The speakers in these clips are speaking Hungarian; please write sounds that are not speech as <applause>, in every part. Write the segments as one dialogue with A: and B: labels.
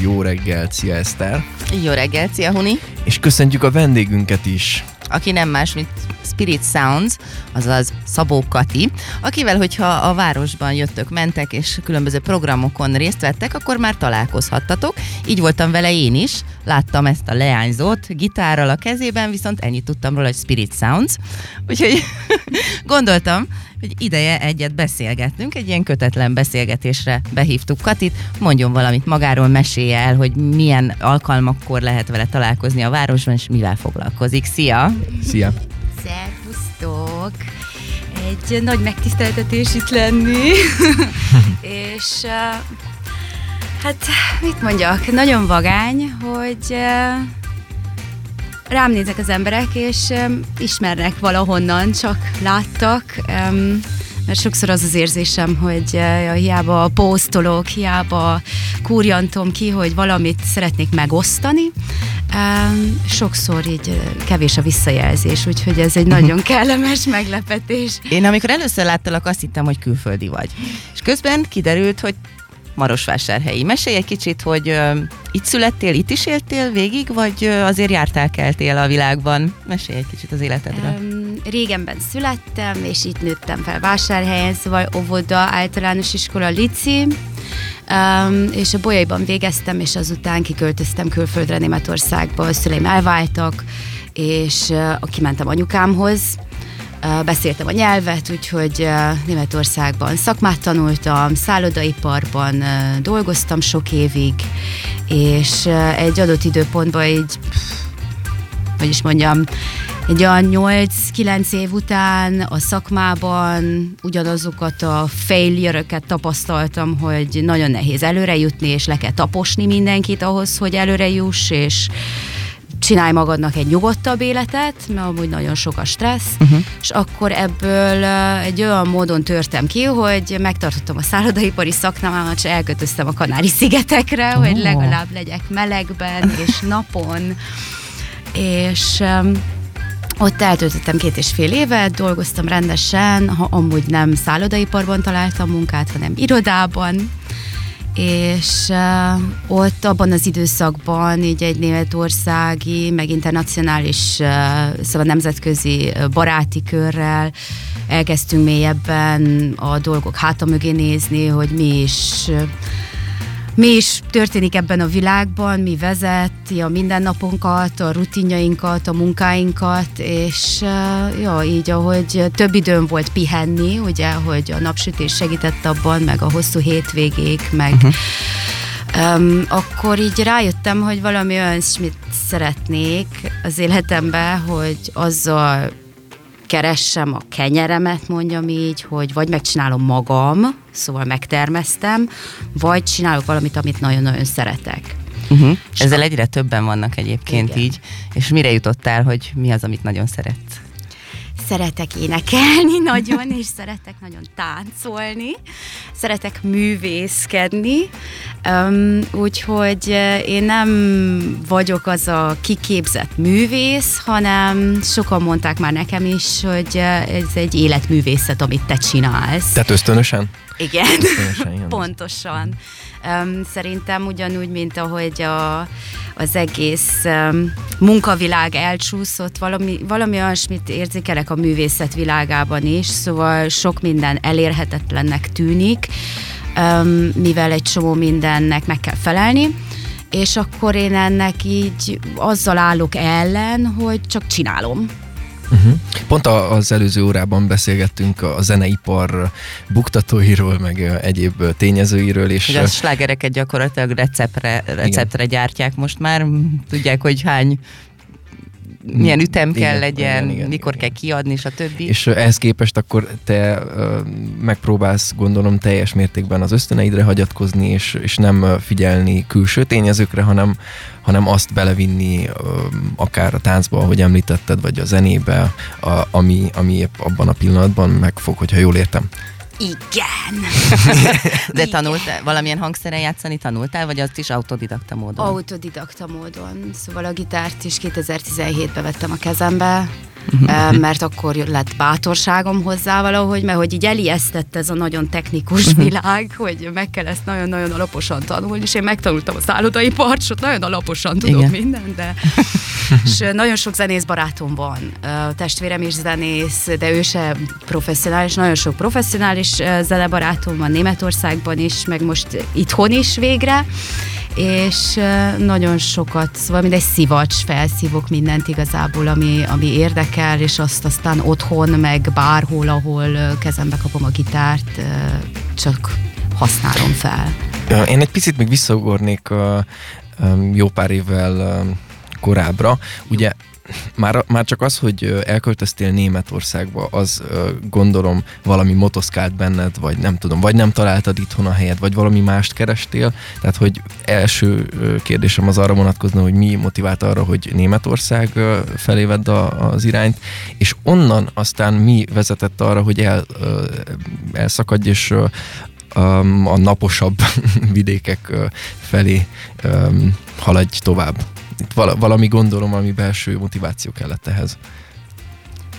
A: jó reggelt, szia Eszter!
B: Jó reggelt, szia Huni!
A: És köszöntjük a vendégünket is!
B: Aki nem más, mint Spirit Sounds, azaz Szabó Kati, akivel, hogyha a városban jöttök, mentek, és különböző programokon részt vettek, akkor már találkozhattatok. Így voltam vele én is, láttam ezt a leányzót gitárral a kezében, viszont ennyit tudtam róla, hogy Spirit Sounds. Úgyhogy <laughs> gondoltam, hogy ideje egyet beszélgetnünk, egy ilyen kötetlen beszélgetésre behívtuk Katit, mondjon valamit magáról, mesélje el, hogy milyen alkalmakkor lehet vele találkozni a városban, és mivel foglalkozik. Szia!
A: Szia!
C: Szervusztok! Egy nagy megtiszteltetés itt lenni, <laughs> és uh, hát mit mondjak, nagyon vagány, hogy uh, rám nézek az emberek, és um, ismernek valahonnan, csak láttak, um, mert sokszor az az érzésem, hogy uh, hiába posztolok, hiába kúrjantom ki, hogy valamit szeretnék megosztani, sokszor így uh, kevés a visszajelzés, úgyhogy ez egy nagyon kellemes meglepetés.
B: Én amikor először láttalak, azt hittem, hogy külföldi vagy. És közben kiderült, hogy Marosvásárhelyi. Mesélj egy kicsit, hogy uh, itt születtél, itt is éltél végig, vagy uh, azért jártál, keltél a világban? Mesélj egy kicsit az életedről. Um,
C: régenben születtem, és itt nőttem fel vásárhelyen, szóval óvoda, általános iskola, lici, um, és a bolyaiban végeztem, és azután kiköltöztem külföldre Németországba, a szüleim elváltak, és uh, kimentem anyukámhoz, beszéltem a nyelvet, úgyhogy Németországban szakmát tanultam, szállodaiparban dolgoztam sok évig, és egy adott időpontban így, hogy is mondjam, egy olyan 8-9 év után a szakmában ugyanazokat a failure tapasztaltam, hogy nagyon nehéz előre jutni, és le kell taposni mindenkit ahhoz, hogy előre juss, és csinálj magadnak egy nyugodtabb életet, mert amúgy nagyon sok a stressz, uh-huh. és akkor ebből egy olyan módon törtem ki, hogy megtartottam a szállodaipari szakmámat, és elkötöztem a Kanári-szigetekre, oh. hogy legalább legyek melegben és <laughs> napon, és ott eltöltöttem két és fél évet, dolgoztam rendesen, ha amúgy nem szállodaiparban találtam munkát, hanem irodában, és uh, ott abban az időszakban így egy németországi, meg internacionális, uh, szóval nemzetközi baráti körrel elkezdtünk mélyebben a dolgok háta mögé nézni, hogy mi is mi is történik ebben a világban, mi vezeti a mindennapunkat, a rutinjainkat, a munkáinkat, és ja, így ahogy több időm volt pihenni, ugye, hogy a napsütés segített abban, meg a hosszú hétvégék, meg uh-huh. Um, akkor így rájöttem, hogy valami olyan mit szeretnék az életembe, hogy azzal keressem a kenyeremet, mondjam így, hogy vagy megcsinálom magam, szóval megtermesztem, vagy csinálok valamit, amit nagyon-nagyon szeretek.
B: Uh-huh. Ezzel egyre többen vannak egyébként Igen. így. És mire jutottál, hogy mi az, amit nagyon szeretsz?
C: Szeretek énekelni <laughs> nagyon, és szeretek nagyon táncolni, szeretek művészkedni, um, úgyhogy én nem vagyok az a kiképzett művész, hanem sokan mondták már nekem is, hogy ez egy életművészet, amit te csinálsz.
A: Tehát ösztönösen?
C: Igen, <laughs> pontosan. Um, szerintem ugyanúgy, mint ahogy a, az egész um, munkavilág elcsúszott, valami, valami olyasmit érzékelek a művészet világában is, szóval sok minden elérhetetlennek tűnik, um, mivel egy csomó mindennek meg kell felelni, és akkor én ennek így azzal állok ellen, hogy csak csinálom
A: Uh-huh. Pont az előző órában beszélgettünk a zeneipar buktatóiról, meg egyéb tényezőiről. És
B: hogy a slágereket gyakorlatilag receptre, receptre gyártják most már. Tudják, hogy hány milyen ütem igen, kell legyen, igen, igen, mikor igen. kell kiadni, többi.
A: És ehhez képest akkor te megpróbálsz gondolom teljes mértékben az ösztöneidre hagyatkozni, és, és nem figyelni külső tényezőkre, hanem, hanem azt belevinni akár a táncba, ahogy említetted, vagy a zenébe, a, ami, ami épp abban a pillanatban megfog, hogyha jól értem.
C: Igen. <laughs>
B: De tanultál, valamilyen hangszeren játszani tanultál, vagy azt is autodidakta módon?
C: Autodidakta módon. Szóval a gitárt is 2017-ben vettem a kezembe. Mert akkor lett bátorságom hozzá valahogy, mert hogy így elijesztett ez a nagyon technikus uh-huh. világ, hogy meg kell ezt nagyon-nagyon alaposan tanulni, és én megtanultam a szállodai parcsot, nagyon alaposan tudok Igen. minden, de <laughs> és nagyon sok zenész barátom van, testvérem is zenész, de ő se professzionális, nagyon sok professzionális zenebarátom van Németországban is, meg most itthon is végre, és nagyon sokat, szóval mindegy szivacs, felszívok mindent igazából, ami, ami érdekel, és azt aztán otthon, meg bárhol, ahol kezembe kapom a gitárt, csak használom fel.
A: Én egy picit még visszaugornék jó pár évvel korábbra. Ugye már, már csak az, hogy elköltöztél Németországba, az gondolom valami motoszkált benned, vagy nem tudom, vagy nem találtad itthon a helyet, vagy valami mást kerestél. Tehát, hogy első kérdésem az arra vonatkozna, hogy mi motivált arra, hogy Németország felé vedd a, az irányt, és onnan aztán mi vezetett arra, hogy el, elszakadj, és a naposabb <laughs> vidékek felé haladj tovább itt valami gondolom, ami belső motiváció kellett ehhez.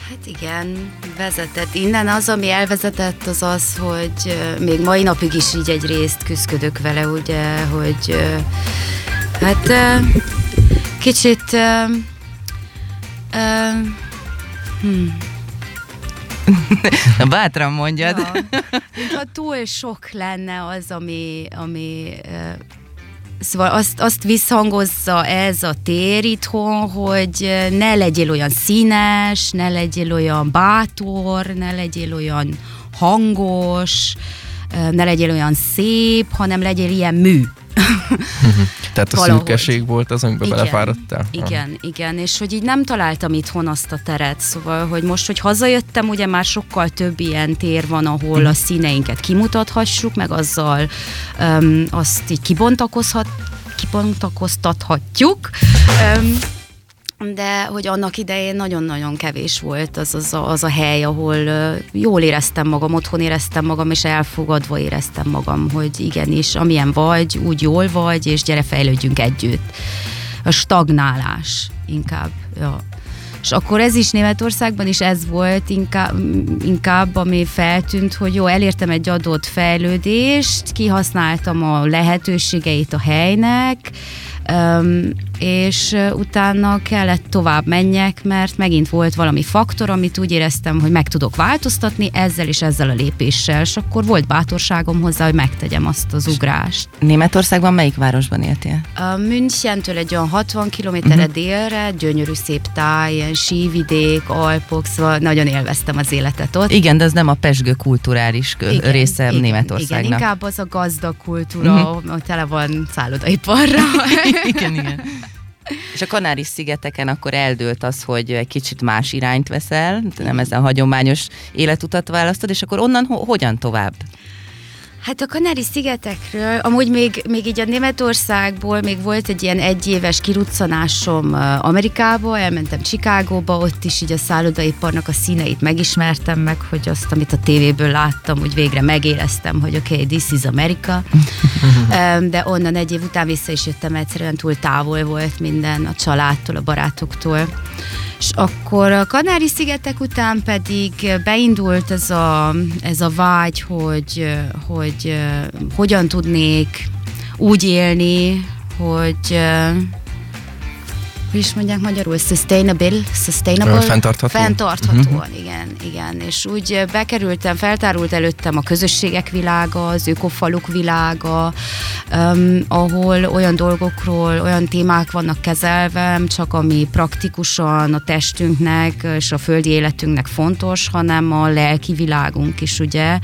C: Hát igen, vezetett. Innen az, ami elvezetett, az az, hogy még mai napig is így egy részt küzdködök vele, ugye, hogy hát kicsit
B: hmm. Bátran mondjad. Ja,
C: ha túl sok lenne az, ami, ami Szóval azt, azt visszhangozza ez a tér itthon, hogy ne legyél olyan színes, ne legyél olyan bátor, ne legyél olyan hangos, ne legyél olyan szép, hanem legyél ilyen mű.
A: Tehát a Valahogy. szürkeség volt az, amiben igen, belefáradtál?
C: Igen, ah. igen, és hogy így nem találtam itthon azt a teret, szóval, hogy most, hogy hazajöttem, ugye már sokkal több ilyen tér van, ahol a színeinket kimutathassuk, meg azzal um, azt így kibontakozhat, kibontakoztathatjuk. Um, de hogy annak idején nagyon-nagyon kevés volt az, az, a, az a hely, ahol jól éreztem magam, otthon éreztem magam, és elfogadva éreztem magam, hogy igenis, amilyen vagy, úgy jól vagy, és gyere fejlődjünk együtt. A stagnálás inkább. Ja. És akkor ez is Németországban is ez volt inkább, inkább, ami feltűnt, hogy jó, elértem egy adott fejlődést, kihasználtam a lehetőségeit a helynek, Um, és utána kellett tovább menjek, mert megint volt valami faktor, amit úgy éreztem, hogy meg tudok változtatni ezzel és ezzel a lépéssel, és akkor volt bátorságom hozzá, hogy megtegyem azt az ugrást.
B: Németországban melyik városban éltél?
C: A Münchentől egy olyan 60 kilométerre uh-huh. délre, gyönyörű szép táj, ilyen sívidék, Alpok, szóval nagyon élveztem az életet ott.
B: Igen, de ez nem a pesgő kulturális igen, része igen, Németországnak.
C: Igen, inkább az a gazdag kultúra, uh-huh. tele van szállodaiparra. <laughs> <laughs>
B: igen, igen. És a Kanári-szigeteken akkor eldőlt az, hogy egy kicsit más irányt veszel, nem ezen a hagyományos életutat választod, és akkor onnan ho- hogyan tovább?
C: Hát a Kanári-szigetekről, amúgy még, még így a Németországból még volt egy ilyen egyéves kiruccanásom Amerikába, elmentem Csikágóba, ott is így a szállodaiparnak a színeit megismertem meg, hogy azt, amit a tévéből láttam, úgy végre megéreztem, hogy oké, okay, this is America. <laughs> De onnan egy év után vissza is jöttem, egyszerűen túl távol volt minden a családtól, a barátoktól. És akkor a Kanári-szigetek után pedig beindult ez a, ez a vágy, hogy, hogy hogyan tudnék úgy élni, hogy hogy is mondják magyarul, sustainable, sustainable
A: fenntartható.
C: Fenntarthatóan, uh-huh. igen, igen. És úgy bekerültem, feltárult előttem a közösségek világa, az ökofaluk világa, um, ahol olyan dolgokról, olyan témák vannak kezelve, csak ami praktikusan a testünknek és a földi életünknek fontos, hanem a lelki világunk is, ugye,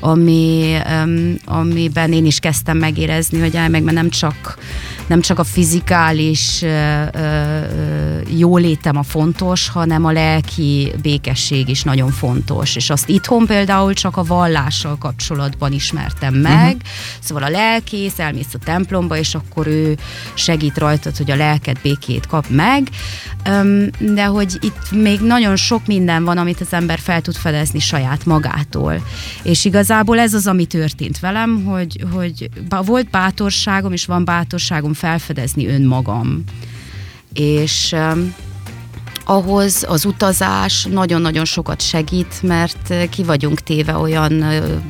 C: ami, um, amiben én is kezdtem megérezni, hogy meg nem csak, nem csak a fizikális jólétem a fontos, hanem a lelki békesség is nagyon fontos. És azt itthon például csak a vallással kapcsolatban ismertem meg. Uh-huh. Szóval a lelkész elmész a templomba, és akkor ő segít rajtad, hogy a lelked békét kap meg. De hogy itt még nagyon sok minden van, amit az ember fel tud fedezni saját magától. És igazából ez az, ami történt velem, hogy, hogy volt bátorságom, és van bátorságom felfedezni önmagam és ahhoz az utazás nagyon-nagyon sokat segít, mert ki vagyunk téve olyan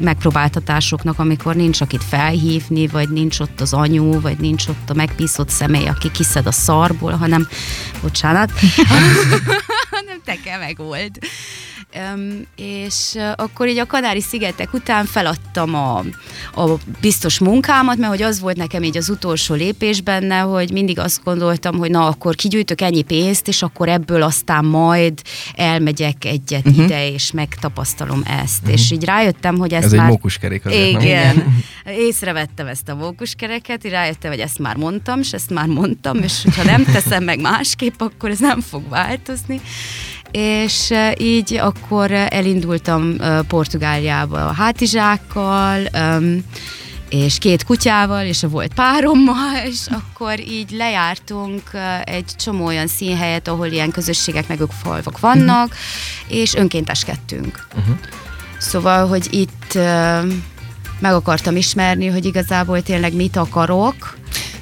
C: megpróbáltatásoknak, amikor nincs akit felhívni, vagy nincs ott az anyu, vagy nincs ott a megbízott személy, aki kiszed a szarból, hanem, bocsánat, <laughs> hanem teke meg volt. És akkor így a Kanári-szigetek után feladtam a, a biztos munkámat, mert hogy az volt nekem így az utolsó lépés benne, hogy mindig azt gondoltam, hogy na akkor kigyűjtök ennyi pénzt, és akkor ebből aztán majd elmegyek egyet uh-huh. ide, és megtapasztalom ezt. Uh-huh. És így rájöttem, hogy ezt
A: Ez
C: már...
A: egy mókuskerék azért,
C: Igen. igen. <laughs> Észrevettem ezt a mókuskereket, így rájöttem, hogy ezt már mondtam, és ezt már mondtam, és ha nem teszem meg másképp, akkor ez nem fog változni és így akkor elindultam Portugáliába a hátizsákkal, és két kutyával, és a volt párommal, <laughs> és akkor így lejártunk egy csomó olyan színhelyet, ahol ilyen közösségek meg falvak vannak, uh-huh. és önkénteskedtünk. Uh-huh. Szóval, hogy itt meg akartam ismerni, hogy igazából tényleg mit akarok,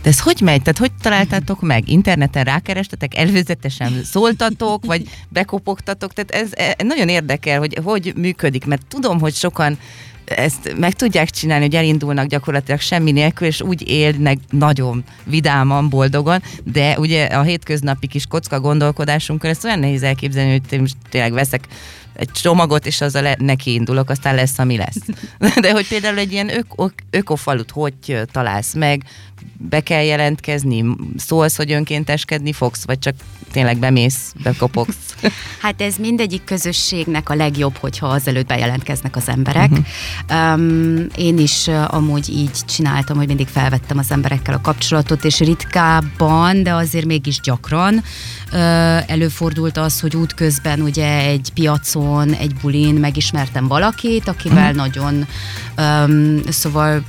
B: de ez hogy megy? Tehát hogy találtátok meg? Interneten rákerestetek, előzetesen szóltatok, vagy bekopogtatok? Tehát ez, ez nagyon érdekel, hogy hogy működik, mert tudom, hogy sokan ezt meg tudják csinálni, hogy elindulnak gyakorlatilag semmi nélkül, és úgy élnek nagyon vidáman, boldogan, de ugye a hétköznapi kis kocka gondolkodásunkkal ezt olyan nehéz elképzelni, hogy most tényleg veszek egy csomagot, és azzal neki indulok, aztán lesz, ami lesz. <laughs> De hogy például egy ilyen ök- ökofalut hogy találsz meg, be kell jelentkezni, szólsz, hogy önkénteskedni fogsz, vagy csak tényleg bemész, bekopogsz? <laughs>
C: Hát ez mindegyik közösségnek a legjobb, hogyha azelőtt bejelentkeznek az emberek. Uh-huh. Um, én is uh, amúgy így csináltam, hogy mindig felvettem az emberekkel a kapcsolatot, és ritkábban, de azért mégis gyakran uh, előfordult az, hogy útközben ugye egy piacon, egy bulin megismertem valakit, akivel uh-huh. nagyon um, szóval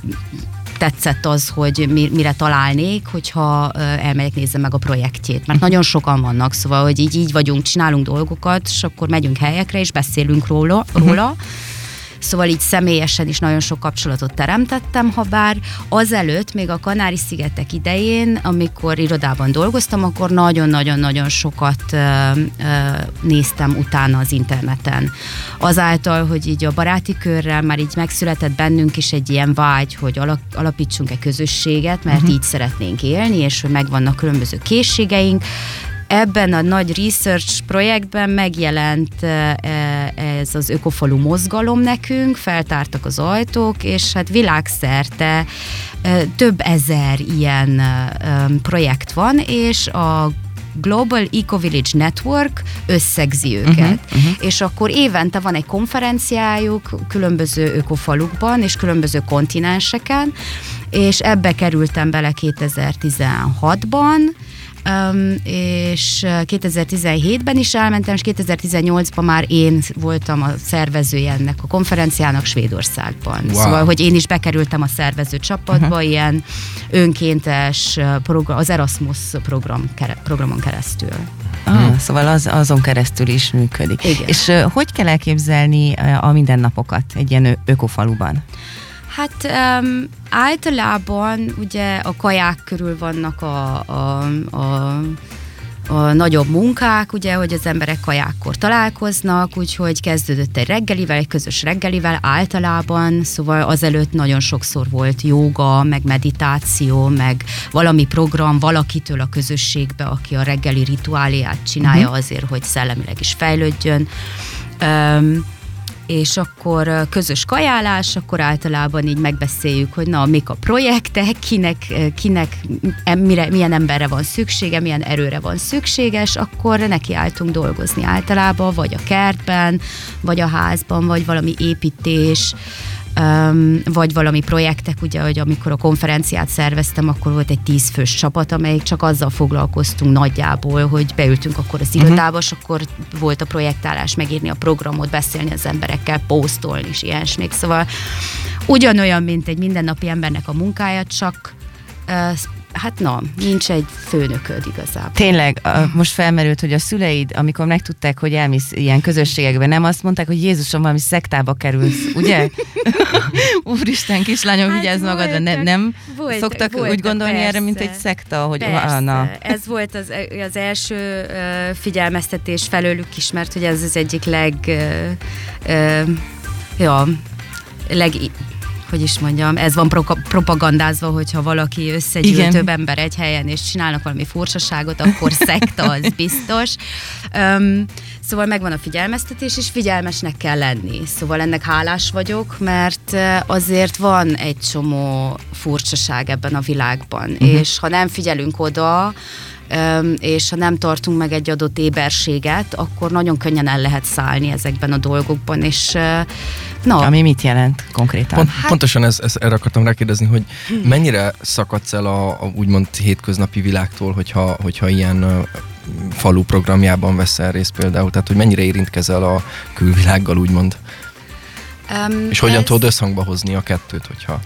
C: tetszett az, hogy mire találnék, hogyha elmegyek nézzem meg a projektjét. Mert nagyon sokan vannak, szóval, hogy így, így vagyunk, csinálunk dolgokat, és akkor megyünk helyekre, és beszélünk róla, róla uh-huh Szóval így személyesen is nagyon sok kapcsolatot teremtettem, ha bár azelőtt, még a Kanári-szigetek idején, amikor irodában dolgoztam, akkor nagyon-nagyon-nagyon sokat néztem utána az interneten. Azáltal, hogy így a baráti körrel már így megszületett bennünk is egy ilyen vágy, hogy alapítsunk egy közösséget, mert uh-huh. így szeretnénk élni, és hogy megvannak különböző készségeink, Ebben a nagy research projektben megjelent ez az ökofalu mozgalom nekünk, feltártak az ajtók, és hát világszerte több ezer ilyen projekt van, és a Global Eco Village Network összegzi őket. Uh-huh, uh-huh. És akkor évente van egy konferenciájuk különböző ökofalukban és különböző kontinenseken, és ebbe kerültem bele 2016-ban, Um, és 2017-ben is elmentem, és 2018-ban már én voltam a szervezője ennek a konferenciának Svédországban. Wow. Szóval, hogy én is bekerültem a szervező csapatba, uh-huh. ilyen önkéntes program, az Erasmus program, programon keresztül.
B: Ah, szóval az, azon keresztül is működik. Igen. És hogy kell elképzelni a mindennapokat egy ilyen ökofaluban?
C: Hát um, általában ugye a kaják körül vannak a, a, a a nagyobb munkák, ugye, hogy az emberek kajákkor találkoznak, úgyhogy kezdődött egy reggelivel, egy közös reggelivel általában, szóval azelőtt nagyon sokszor volt joga, meg meditáció, meg valami program valakitől a közösségbe, aki a reggeli rituáliát csinálja uh-huh. azért, hogy szellemileg is fejlődjön. Um, és akkor közös kajálás, akkor általában így megbeszéljük, hogy na, mik a projektek, kinek, kinek mire, milyen emberre van szüksége, milyen erőre van szükséges, akkor nekiálltunk dolgozni általában, vagy a kertben, vagy a házban, vagy valami építés, vagy valami projektek, ugye, hogy amikor a konferenciát szerveztem, akkor volt egy tízfős csapat, amelyik csak azzal foglalkoztunk nagyjából, hogy beültünk akkor az irodába, uh-huh. és akkor volt a projektálás, megírni a programot, beszélni az emberekkel, posztolni és ilyesmik. Szóval ugyanolyan, mint egy mindennapi embernek a munkája, csak hát na, nincs egy főnököd igazából.
B: Tényleg, a, most felmerült, hogy a szüleid, amikor megtudták, hogy elmész ilyen közösségekbe, nem azt mondták, hogy Jézusom, valami szektába kerülsz, ugye? <laughs> <laughs> Úristen, kislányom, hát vigyázz magadra, ne, nem volt, szoktak volt, úgy gondolni persze, erre, mint egy szekta, hogy
C: persze. na. Ez volt az, az első uh, figyelmeztetés felőlük is, mert hogy ez az egyik leg uh, uh, ja, leg hogy is mondjam, ez van pro- propagandázva, hogyha valaki összegyűl Igen. több ember egy helyen, és csinálnak valami furcsaságot, akkor <laughs> szekta, az biztos. Um, szóval megvan a figyelmeztetés, és figyelmesnek kell lenni. Szóval ennek hálás vagyok, mert azért van egy csomó furcsaság ebben a világban, uh-huh. és ha nem figyelünk oda, és ha nem tartunk meg egy adott éberséget, akkor nagyon könnyen el lehet szállni ezekben a dolgokban, és
B: no. Ami mit jelent konkrétan?
A: Pont, hát... Pontosan ez, ez, erre akartam rákérdezni, hogy hmm. mennyire szakadsz el a, a úgymond hétköznapi világtól, hogyha, hogyha ilyen falu programjában veszel részt például, tehát hogy mennyire érintkezel a külvilággal úgymond? Um, és hogyan ez... tudod összhangba hozni a kettőt, hogyha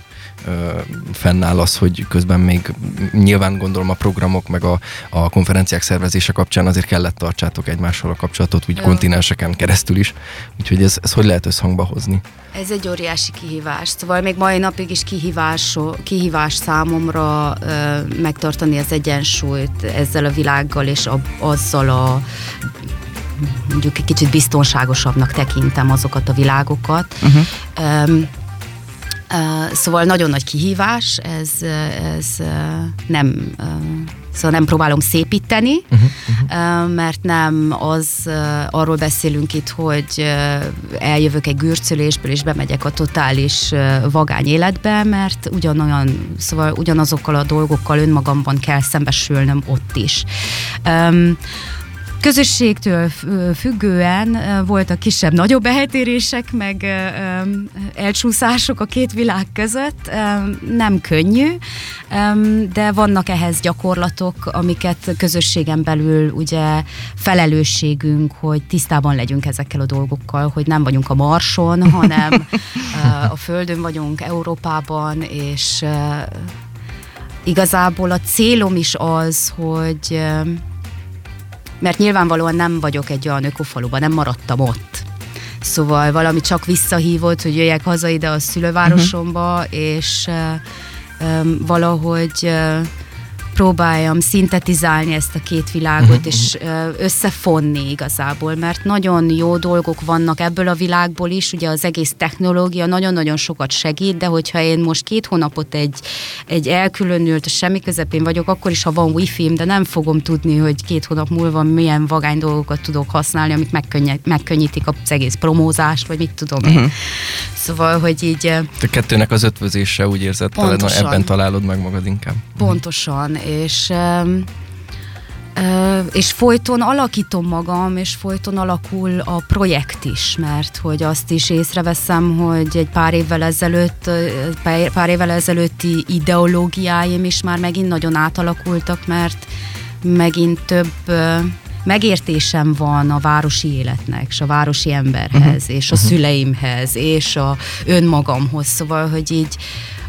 A: fennáll az, hogy közben még nyilván gondolom a programok meg a, a konferenciák szervezése kapcsán azért kellett tartsátok egymással a kapcsolatot, úgy Ö. kontinenseken keresztül is. Úgyhogy ez, ez hogy lehet összhangba hozni?
C: Ez egy óriási kihívás. Szóval még mai napig is kihívás, kihívás számomra ö, megtartani az egyensúlyt ezzel a világgal és a, azzal a mondjuk egy kicsit biztonságosabbnak tekintem azokat a világokat. Uh-huh. Um, Szóval nagyon nagy kihívás, ez, ez nem, szóval nem próbálom szépíteni, uh-huh, uh-huh. mert nem az, arról beszélünk itt, hogy eljövök egy gürcölésből, és bemegyek a totális vagány életbe, mert ugyanolyan, szóval ugyanazokkal a dolgokkal önmagamban kell szembesülnöm ott is. Um, közösségtől függően voltak kisebb-nagyobb eltérések, meg elcsúszások a két világ között. Nem könnyű, de vannak ehhez gyakorlatok, amiket közösségen belül ugye felelősségünk, hogy tisztában legyünk ezekkel a dolgokkal, hogy nem vagyunk a Marson, <laughs> hanem a Földön vagyunk, Európában, és igazából a célom is az, hogy mert nyilvánvalóan nem vagyok egy olyan ökofaluban, nem maradtam ott. Szóval valami csak visszahívott, hogy jöjjek haza ide a szülővárosomba, uh-huh. és uh, um, valahogy uh, próbáljam szintetizálni ezt a két világot, uh-huh. és összefonni igazából, mert nagyon jó dolgok vannak ebből a világból is, ugye az egész technológia nagyon-nagyon sokat segít, de hogyha én most két hónapot egy, egy elkülönült, semmi közepén vagyok, akkor is, ha van wifi de nem fogom tudni, hogy két hónap múlva milyen vagány dolgokat tudok használni, amik megkönnyítik az egész promózást, vagy mit tudom én. Uh-huh. Szóval, hogy így...
A: Te kettőnek az ötvözése úgy érzed, ebben találod meg magad inkább.
C: Pontosan, és és folyton alakítom magam, és folyton alakul a projekt is, mert hogy azt is észreveszem, hogy egy pár évvel ezelőtt, pár évvel ezelőtti ideológiáim is már megint nagyon átalakultak, mert megint több megértésem van a városi életnek, és a városi emberhez, uh-huh. és a uh-huh. szüleimhez, és a önmagamhoz, szóval, hogy így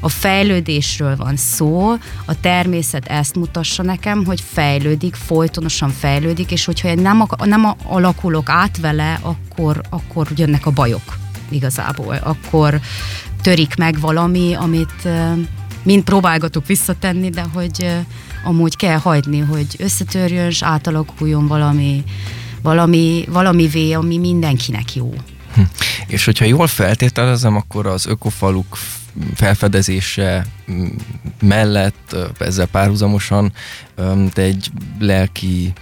C: a fejlődésről van szó, a természet ezt mutassa nekem, hogy fejlődik, folytonosan fejlődik, és hogyha én nem, nem alakulok át vele, akkor, akkor jönnek a bajok igazából. Akkor törik meg valami, amit mind próbálgatok visszatenni, de hogy amúgy kell hagyni, hogy összetörjön, és átalakuljon valami, valami, valamivé, ami mindenkinek jó.
A: Hm. És hogyha jól feltételezem, akkor az ökofaluk felfedezése mellett, ezzel párhuzamosan te egy lelki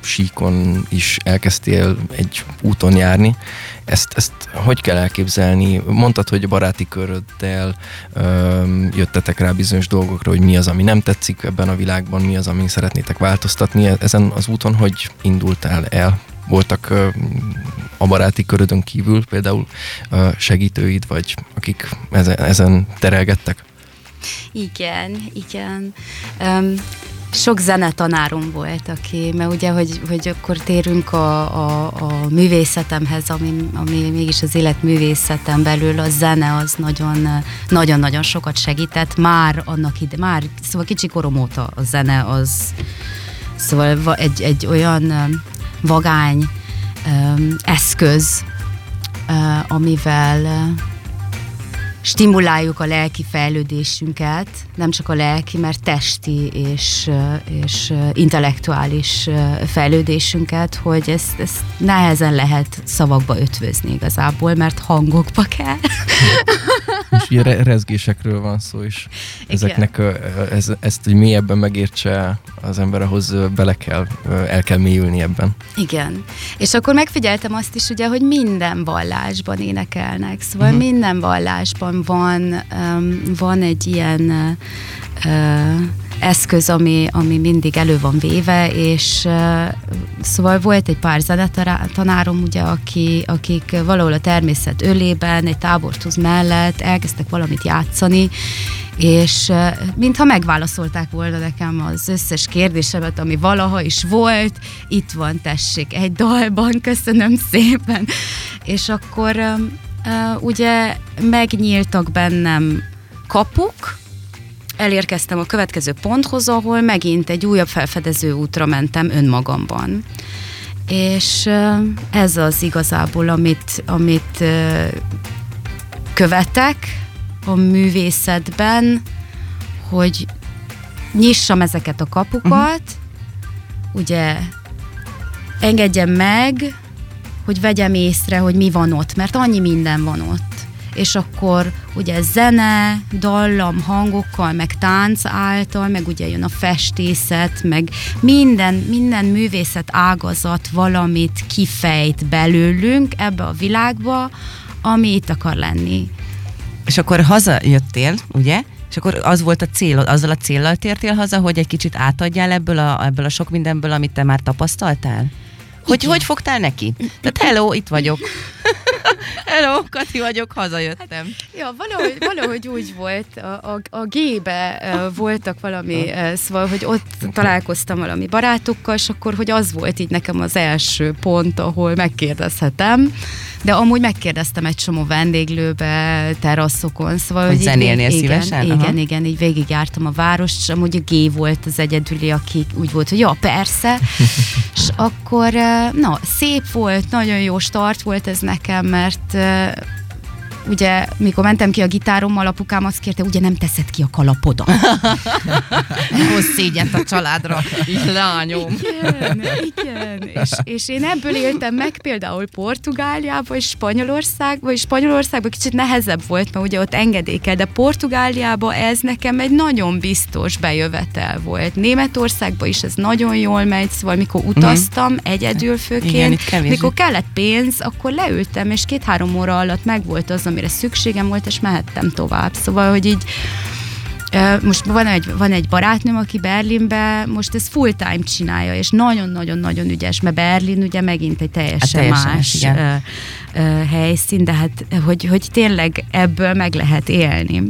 A: síkon is elkezdtél egy úton járni. Ezt, ezt hogy kell elképzelni? Mondtad, hogy a baráti köröddel öm, jöttetek rá bizonyos dolgokra, hogy mi az, ami nem tetszik ebben a világban, mi az, amin szeretnétek változtatni. Ezen az úton hogy indultál el? Voltak a baráti körödön kívül például segítőid, vagy akik ezen, ezen terelgettek?
C: Igen, igen. Um, sok zenetanárom volt, aki, mert ugye, hogy, hogy akkor térünk a, a, a művészetemhez, ami, ami mégis az élet művészeten belül, a zene az nagyon, nagyon-nagyon sokat segített, már annak ide, már, szóval kicsi korom óta a zene az, szóval egy, egy olyan vagány eszköz, amivel stimuláljuk a lelki fejlődésünket, nem csak a lelki, mert testi és, és intellektuális fejlődésünket, hogy ezt, ezt nehezen lehet szavakba ötvözni igazából, mert hangokba kell. <laughs>
A: És ugye rezgésekről van szó is. Ezeknek ez, ezt, hogy mélyebben megértse az ember, ahhoz bele kell, el kell mélyülni ebben.
C: Igen. És akkor megfigyeltem azt is ugye, hogy minden vallásban énekelnek, szóval uh-huh. minden vallásban van, van egy ilyen eszköz, ami, ami mindig elő van véve, és uh, szóval volt egy pár zenetanárom, ugye, aki, akik valahol a természet ölében, egy tábortúz mellett elkezdtek valamit játszani, és uh, mintha megválaszolták volna nekem az összes kérdésemet, ami valaha is volt, itt van, tessék, egy dalban, köszönöm szépen. És akkor ugye megnyíltak bennem kapuk, elérkeztem a következő ponthoz, ahol megint egy újabb felfedező útra mentem önmagamban. És ez az igazából, amit, amit követek a művészetben, hogy nyissam ezeket a kapukat, uh-huh. ugye engedjem meg, hogy vegyem észre, hogy mi van ott, mert annyi minden van ott. És akkor ugye zene, dallam, hangokkal, meg tánc által, meg ugye jön a festészet, meg minden, minden művészet ágazat valamit kifejt belőlünk ebbe a világba, ami itt akar lenni.
B: És akkor hazajöttél, ugye? És akkor az volt a cél, azzal a céllal tértél haza, hogy egy kicsit átadjál ebből a, ebből a sok mindenből, amit te már tapasztaltál? Hogy hogy fogtál neki? Tehát hello, itt vagyok. <laughs> hello, Kati vagyok, hazajöttem. Hát,
C: ja, valahogy, valahogy úgy volt, a, a, a G-be voltak valami, szóval, hogy ott találkoztam valami barátokkal, és akkor, hogy az volt így nekem az első pont, ahol megkérdezhetem, de amúgy megkérdeztem egy csomó vendéglőbe, teraszokon, szóval,
B: hogy, hogy zenélnél igen, szívesen?
C: Igen, igen, igen, így végigjártam a várost, és amúgy a G volt az egyedüli, aki úgy volt, hogy ja, persze, <laughs> és akkor na, szép volt, nagyon jó start volt ez nekem, mert ugye, mikor mentem ki a gitárommal, apukám azt kérte, ugye nem teszed ki a kalapodat. <laughs>
B: Hoz szégyent a családra, lányom.
C: Igen, igen. És, és én ebből éltem meg például Portugáliába és Spanyolországba, és Spanyolországban kicsit nehezebb volt, mert ugye ott engedékel, de Portugáliába ez nekem egy nagyon biztos bejövetel volt. Németországban is ez nagyon jól megy, szóval mikor utaztam uh-huh. egyedül főként, Igen, mikor kellett pénz, akkor leültem, és két-három óra alatt megvolt az, ami amire szükségem volt, és mehettem tovább. Szóval, hogy így most van egy, van egy barátnőm, aki Berlinbe most ez full time csinálja, és nagyon-nagyon-nagyon ügyes, mert Berlin ugye megint egy teljesen, hát teljesen más igen. helyszín, de hát hogy, hogy tényleg ebből meg lehet élni.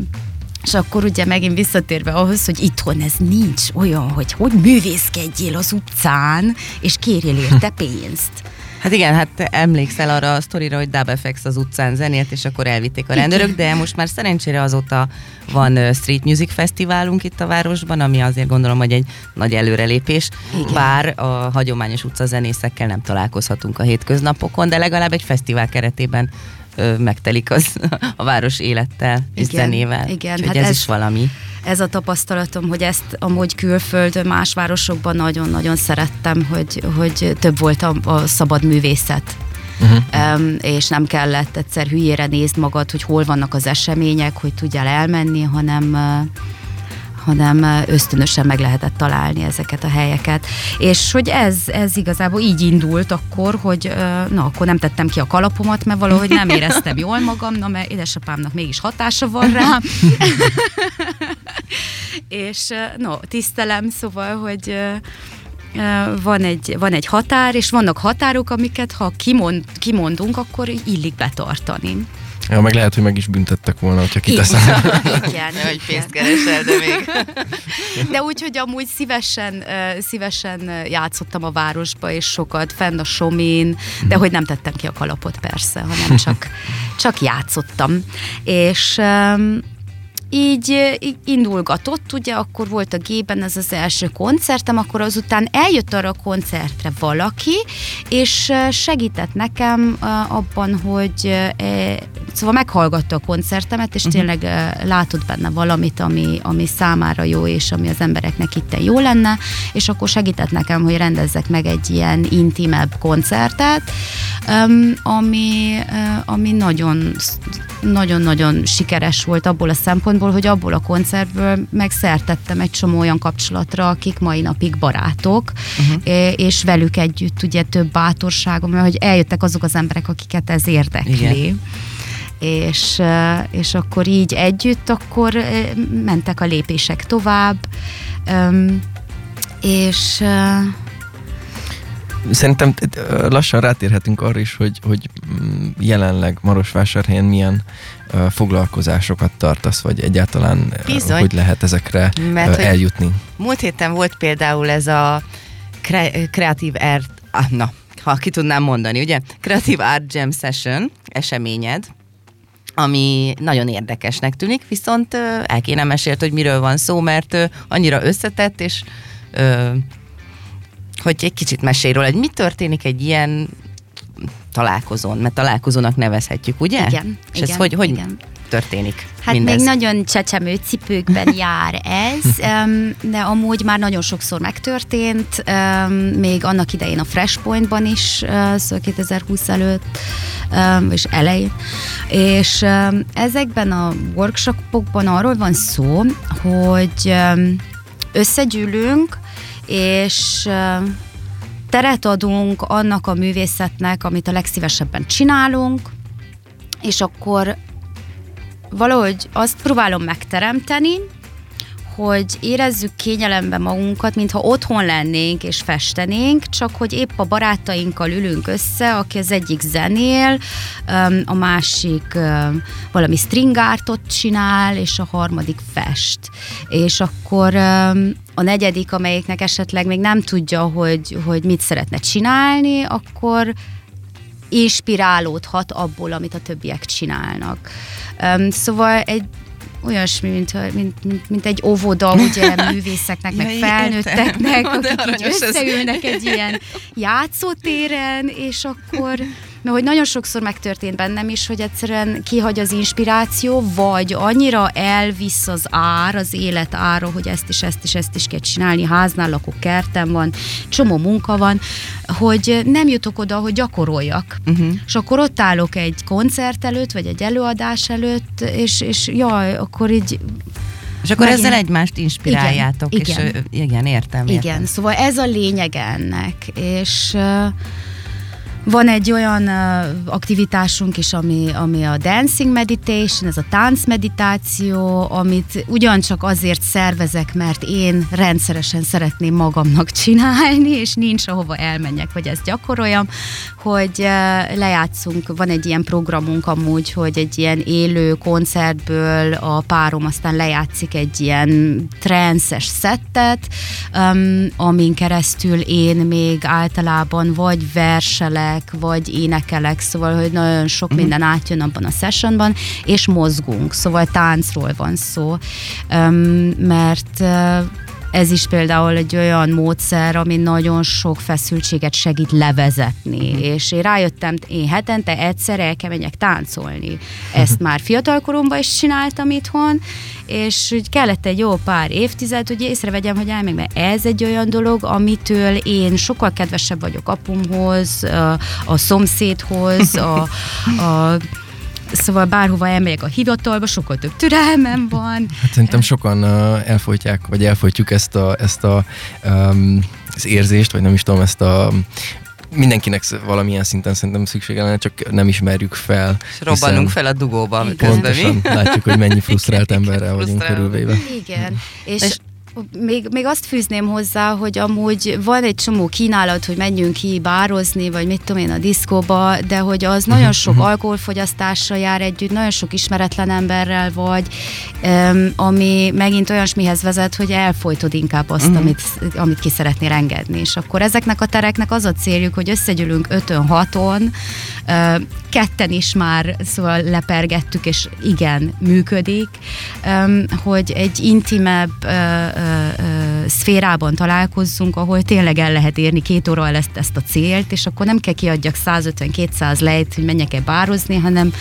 C: És akkor ugye megint visszatérve ahhoz, hogy itthon ez nincs olyan, hogy hogy művészkedjél az utcán, és kérjél érte <laughs> pénzt.
B: Hát igen, hát emlékszel arra a sztorira, hogy Double FX az utcán zenélt, és akkor elvitték a rendőrök, de most már szerencsére azóta van Street Music Fesztiválunk itt a városban, ami azért gondolom, hogy egy nagy előrelépés, igen. bár a hagyományos utcazenészekkel nem találkozhatunk a hétköznapokon, de legalább egy fesztivál keretében megtelik az <laughs> a város élettel és igen, zenével. Igen, Úgyhogy hát ez, ez is valami
C: ez a tapasztalatom, hogy ezt amúgy külföldön, más városokban nagyon-nagyon szerettem, hogy, hogy több volt a, a szabad művészet. Uh-huh. Um, és nem kellett egyszer hülyére nézd magad, hogy hol vannak az események, hogy tudjál elmenni, hanem uh, hanem ösztönösen meg lehetett találni ezeket a helyeket. És hogy ez, ez igazából így indult akkor, hogy na, akkor nem tettem ki a kalapomat, mert valahogy nem éreztem jól magam, na, mert édesapámnak mégis hatása van rá. <laughs> és no, tisztelem, szóval, hogy van egy, van egy határ, és vannak határok, amiket ha kimond, kimondunk, akkor illik betartani.
A: Ja, meg lehet, hogy meg is büntettek volna, hogyha kiteszem.
C: Igen, <laughs>
B: Hogy pénzt keresel, de még... <laughs>
C: De úgy, hogy amúgy szívesen, szívesen játszottam a városba, és sokat fenn a somén, de hogy nem tettem ki a kalapot persze, hanem csak, <laughs> csak játszottam. És így, így indulgatott, ugye akkor volt a G-ben ez az első koncertem, akkor azután eljött arra a koncertre valaki, és segített nekem abban, hogy e, szóval meghallgatta a koncertemet, és tényleg ö, látott benne valamit, ami, ami számára jó, és ami az embereknek itt jó lenne, és akkor segített nekem, hogy rendezzek meg egy ilyen intimebb koncertet, ami, ami nagyon nagyon-nagyon sikeres volt abból a szempontból, hogy abból a koncertből megszertettem egy csomó olyan kapcsolatra, akik mai napig barátok, uh-huh. és velük együtt ugye több bátorságom, hogy eljöttek azok az emberek, akiket ez érdekli.
B: Igen.
C: És, és akkor így együtt, akkor mentek a lépések tovább, és
A: Szerintem lassan rátérhetünk arra is, hogy, hogy mm, jelenleg Marosvásárhelyen milyen foglalkozásokat tartasz, vagy egyáltalán
B: Bizony.
A: hogy lehet ezekre
B: Mert
A: eljutni.
B: Múlt héten volt például ez a kre- kreatív art, ah, na, ha ki tudnám mondani, ugye? Kreatív Art Jam Session eseményed, ami nagyon érdekesnek tűnik, viszont el kéne mesélt, hogy miről van szó, mert annyira összetett, és hogy egy kicsit mesélj róla, hogy mi történik egy ilyen találkozón, mert találkozónak nevezhetjük, ugye?
C: igen.
B: És
C: igen,
B: ez hogy, hogy
C: igen.
B: Történik
C: Hát
B: mindez?
C: még nagyon csecsemő cipőkben jár ez, <laughs> de amúgy már nagyon sokszor megtörtént, még annak idején a Fresh Pointban is, szóval 2020 előtt, és elején. És ezekben a workshopokban arról van szó, hogy összegyűlünk, és teret adunk annak a művészetnek, amit a legszívesebben csinálunk, és akkor valahogy azt próbálom megteremteni, hogy érezzük kényelemben magunkat, mintha otthon lennénk és festenénk, csak hogy épp a barátainkkal ülünk össze, aki az egyik zenél, a másik valami stringártot csinál, és a harmadik fest. És akkor a negyedik, amelyiknek esetleg még nem tudja, hogy, hogy mit szeretne csinálni, akkor inspirálódhat abból, amit a többiek csinálnak. Um, szóval egy olyasmi, mint, mint, mint, mint egy óvoda, ugye <laughs> művészeknek, meg
B: Ja,
C: felnőtteknek, akik így
B: ez.
C: összeülnek egy ilyen játszótéren, és akkor mert hogy nagyon sokszor megtörtént bennem is, hogy egyszerűen kihagy az inspiráció, vagy annyira elvisz az ár, az élet ára, hogy ezt is, ezt is, ezt is kell csinálni, háznál lakok, kertem van, csomó munka van, hogy nem jutok oda, hogy gyakoroljak.
B: Uh-huh.
C: És akkor ott állok egy koncert előtt, vagy egy előadás előtt, és, és jaj, akkor így
B: És akkor
C: Megint-
B: ezzel egymást inspiráljátok.
C: Igen,
B: és,
C: igen.
B: igen értem. értem.
C: Igen, szóval ez a lényeg ennek, és van egy olyan uh, aktivitásunk is, ami, ami a dancing meditation, ez a táncmeditáció, amit ugyancsak azért szervezek, mert én rendszeresen szeretném magamnak <laughs> csinálni, és nincs ahova elmenjek, vagy ezt gyakoroljam, hogy uh, lejátszunk, van egy ilyen programunk amúgy, hogy egy ilyen élő koncertből a párom aztán lejátszik egy ilyen trances szettet, um, amin keresztül én még általában vagy verselek, vagy énekelek, szóval, hogy nagyon sok minden átjön abban a sessionban, és mozgunk, szóval táncról van szó, mert ez is például egy olyan módszer, ami nagyon sok feszültséget segít levezetni, és én rájöttem, én hetente egyszer el kell menjek táncolni. Ezt már fiatalkoromban is csináltam itthon, és úgy kellett egy jó pár évtized, hogy észrevegyem, hogy elmeg, mert ez egy olyan dolog, amitől én sokkal kedvesebb vagyok apumhoz, a, a szomszédhoz, a, a Szóval bárhova elmegyek a hivatalba, sokkal több türelmem van.
A: Hát szerintem sokan uh, elfolytják, vagy elfolytjuk ezt a, ezt a um, az érzést, vagy nem is tudom, ezt a mindenkinek valamilyen szinten szerintem szüksége lenne, csak nem ismerjük fel.
B: És robbanunk fel a dugóba közben mi.
A: Pontosan látjuk, hogy mennyi frusztrált emberrel vagyunk körülvéve.
C: Igen. És,
B: És-
C: még, még azt fűzném hozzá, hogy amúgy van egy csomó kínálat, hogy menjünk ki bározni, vagy mit tudom én a diszkóba, de hogy az nagyon mhm, sok mhm. alkoholfogyasztással jár együtt, nagyon sok ismeretlen emberrel vagy, ami megint olyasmihez vezet, hogy elfolytod inkább azt, uh-huh. amit, amit ki szeretnél engedni. És akkor ezeknek a tereknek az a céljuk, hogy összegyűlünk ötön, haton, ketten is már szóval lepergettük, és igen, működik, hogy egy intimebb szférában találkozzunk, ahol tényleg el lehet érni két óra ezt, ezt a célt, és akkor nem kell kiadjak 150-200 lejt, hogy menjek-e bározni, hanem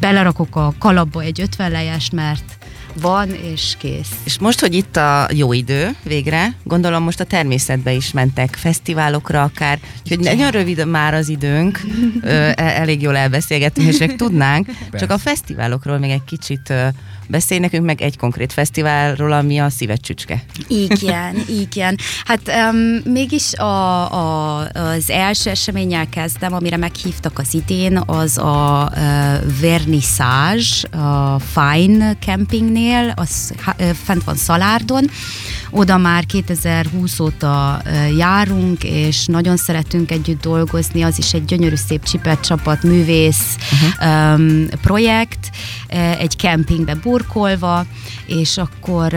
C: belerakok a kalapba egy 50 lejest, mert van, és kész.
B: És most, hogy itt a jó idő végre, gondolom most a természetbe is mentek, fesztiválokra akár, úgyhogy nagyon rövid már az időnk, e, elég jól elbeszélgettünk, és meg tudnánk, Persze. csak a fesztiválokról még egy kicsit Beszélj nekünk meg egy konkrét fesztiválról, ami a szívet csücske.
C: Igen, <laughs> igen. Hát um, mégis a, a, az első eseménnyel kezdem, amire meghívtak az idén, az a uh, vernissage a Fine Campingnél, az uh, fent van Szalárdon. Oda már 2020 óta járunk, és nagyon szeretünk együtt dolgozni, az is egy gyönyörű szép csipet csapat, művész uh-huh. um, projekt, egy kempingbe bur burkolva, és akkor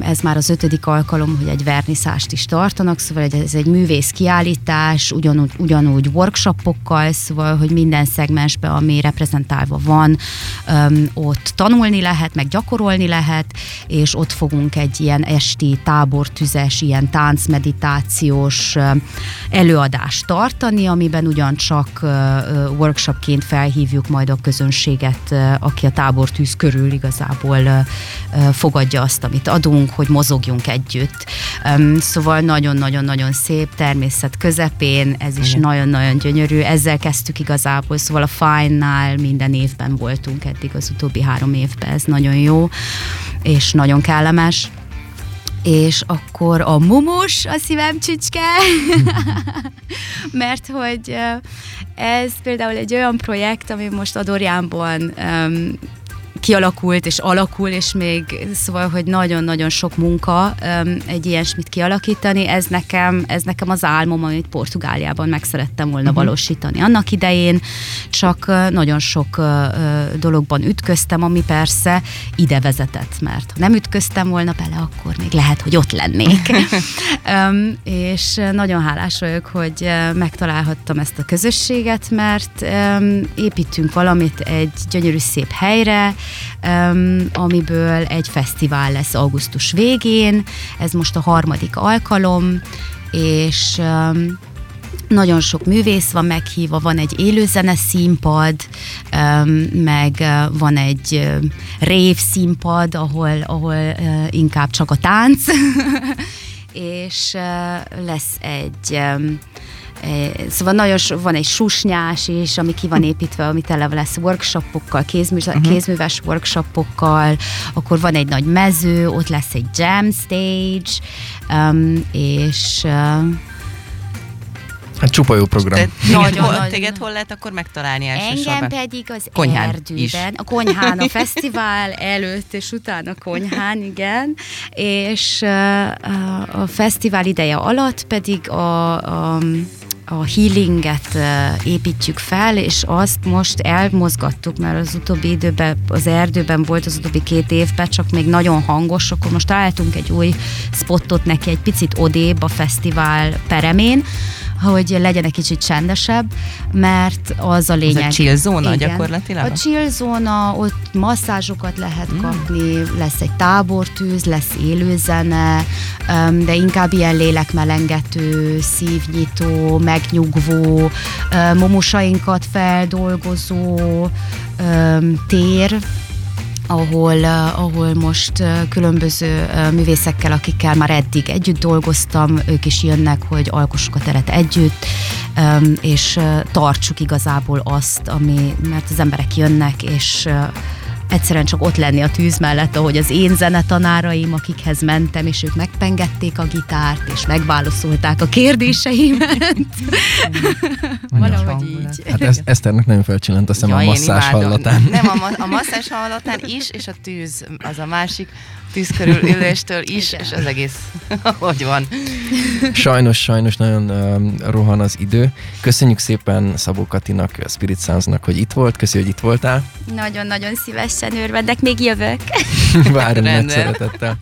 C: ez már az ötödik alkalom, hogy egy verniszást is tartanak, szóval ez egy művész kiállítás, ugyanúgy, ugyanúgy workshopokkal, szóval, hogy minden szegmensben, ami reprezentálva van, ott tanulni lehet, meg gyakorolni lehet, és ott fogunk egy ilyen esti tábortüzes, ilyen táncmeditációs előadást tartani, amiben ugyancsak workshopként felhívjuk majd a közönséget, aki a tábortűz körül igazából fogadja azt, amit adunk, hogy mozogjunk együtt. Szóval nagyon-nagyon-nagyon szép, természet közepén, ez is nagyon-nagyon gyönyörű. Ezzel kezdtük igazából, szóval a Fine-nál minden évben voltunk eddig az utóbbi három évben, ez nagyon jó, és nagyon kellemes és akkor a mumus a szívem csücske, <laughs> mert hogy ez például egy olyan projekt, ami most Adorjánban um, kialakult és alakul, és még szóval, hogy nagyon-nagyon sok munka egy ilyesmit kialakítani, ez nekem, ez nekem az álmom, amit Portugáliában meg szerettem volna uh-huh. valósítani. Annak idején csak nagyon sok dologban ütköztem, ami persze ide vezetett, mert ha nem ütköztem volna bele, akkor még lehet, hogy ott lennék. <laughs> um, és nagyon hálás vagyok, hogy megtalálhattam ezt a közösséget, mert um, építünk valamit egy gyönyörű szép helyre, amiből egy fesztivál lesz augusztus végén, ez most a harmadik alkalom, és nagyon sok művész van meghívva, van egy élőzene színpad, meg van egy rév színpad, ahol, ahol inkább csak a tánc, <laughs> és lesz egy Szóval nagyon so, van egy susnyás is, ami ki van építve, ami tele lesz workshopokkal, kézmű, uh-huh. kézműves workshopokkal, akkor van egy nagy mező, ott lesz egy jam stage, um, és uh,
A: Hát csupa jó program.
B: Te, nagyon, hol, téged hol lehet akkor megtalálni elsősorban?
C: Engem pedig az konyhán erdőben, is. a konyhán, a fesztivál előtt és utána a konyhán, igen, és uh, a fesztivál ideje alatt pedig a, a a healinget építjük fel, és azt most elmozgattuk, mert az utóbbi időben az erdőben volt az utóbbi két évben, csak még nagyon hangos, akkor most találtunk egy új spottot neki, egy picit odébb a fesztivál peremén, hogy legyen egy kicsit csendesebb, mert az a lényeg. Ez
B: a chill zóna igen. gyakorlatilag?
C: A chill zóna, ott masszázsokat lehet mm. kapni, lesz egy tábortűz, lesz élőzene, de inkább ilyen lélekmelengető, szívnyitó, megnyugvó, momosainkat feldolgozó tér, ahol, uh, ahol most uh, különböző uh, művészekkel, akikkel már eddig együtt dolgoztam, ők is jönnek, hogy alkossuk a teret együtt, és uh, tartsuk igazából azt, ami, mert az emberek jönnek, és egyszerűen csak ott lenni a tűz mellett, ahogy az én zenetanáraim, akikhez mentem, és ők megpengették a gitárt, és megválaszolták a kérdéseimet. Valahogy így.
A: Hát ezt, Eszternek nagyon felcsillant a szem ja, a masszás hallatán.
B: Nem, a, ma- a masszás hallatán is, és a tűz az a másik. Tűz körül üléstől <laughs> is,
C: Igen.
B: és az egész <laughs> hogy van.
A: Sajnos, sajnos nagyon um, rohan az idő. Köszönjük szépen Szabó Katinak, Spirit Soundsnak, hogy itt volt. Köszönjük, hogy itt voltál.
C: Nagyon-nagyon szívesen örvendek, még jövök. <laughs>
A: Várunk nagy szeretettel.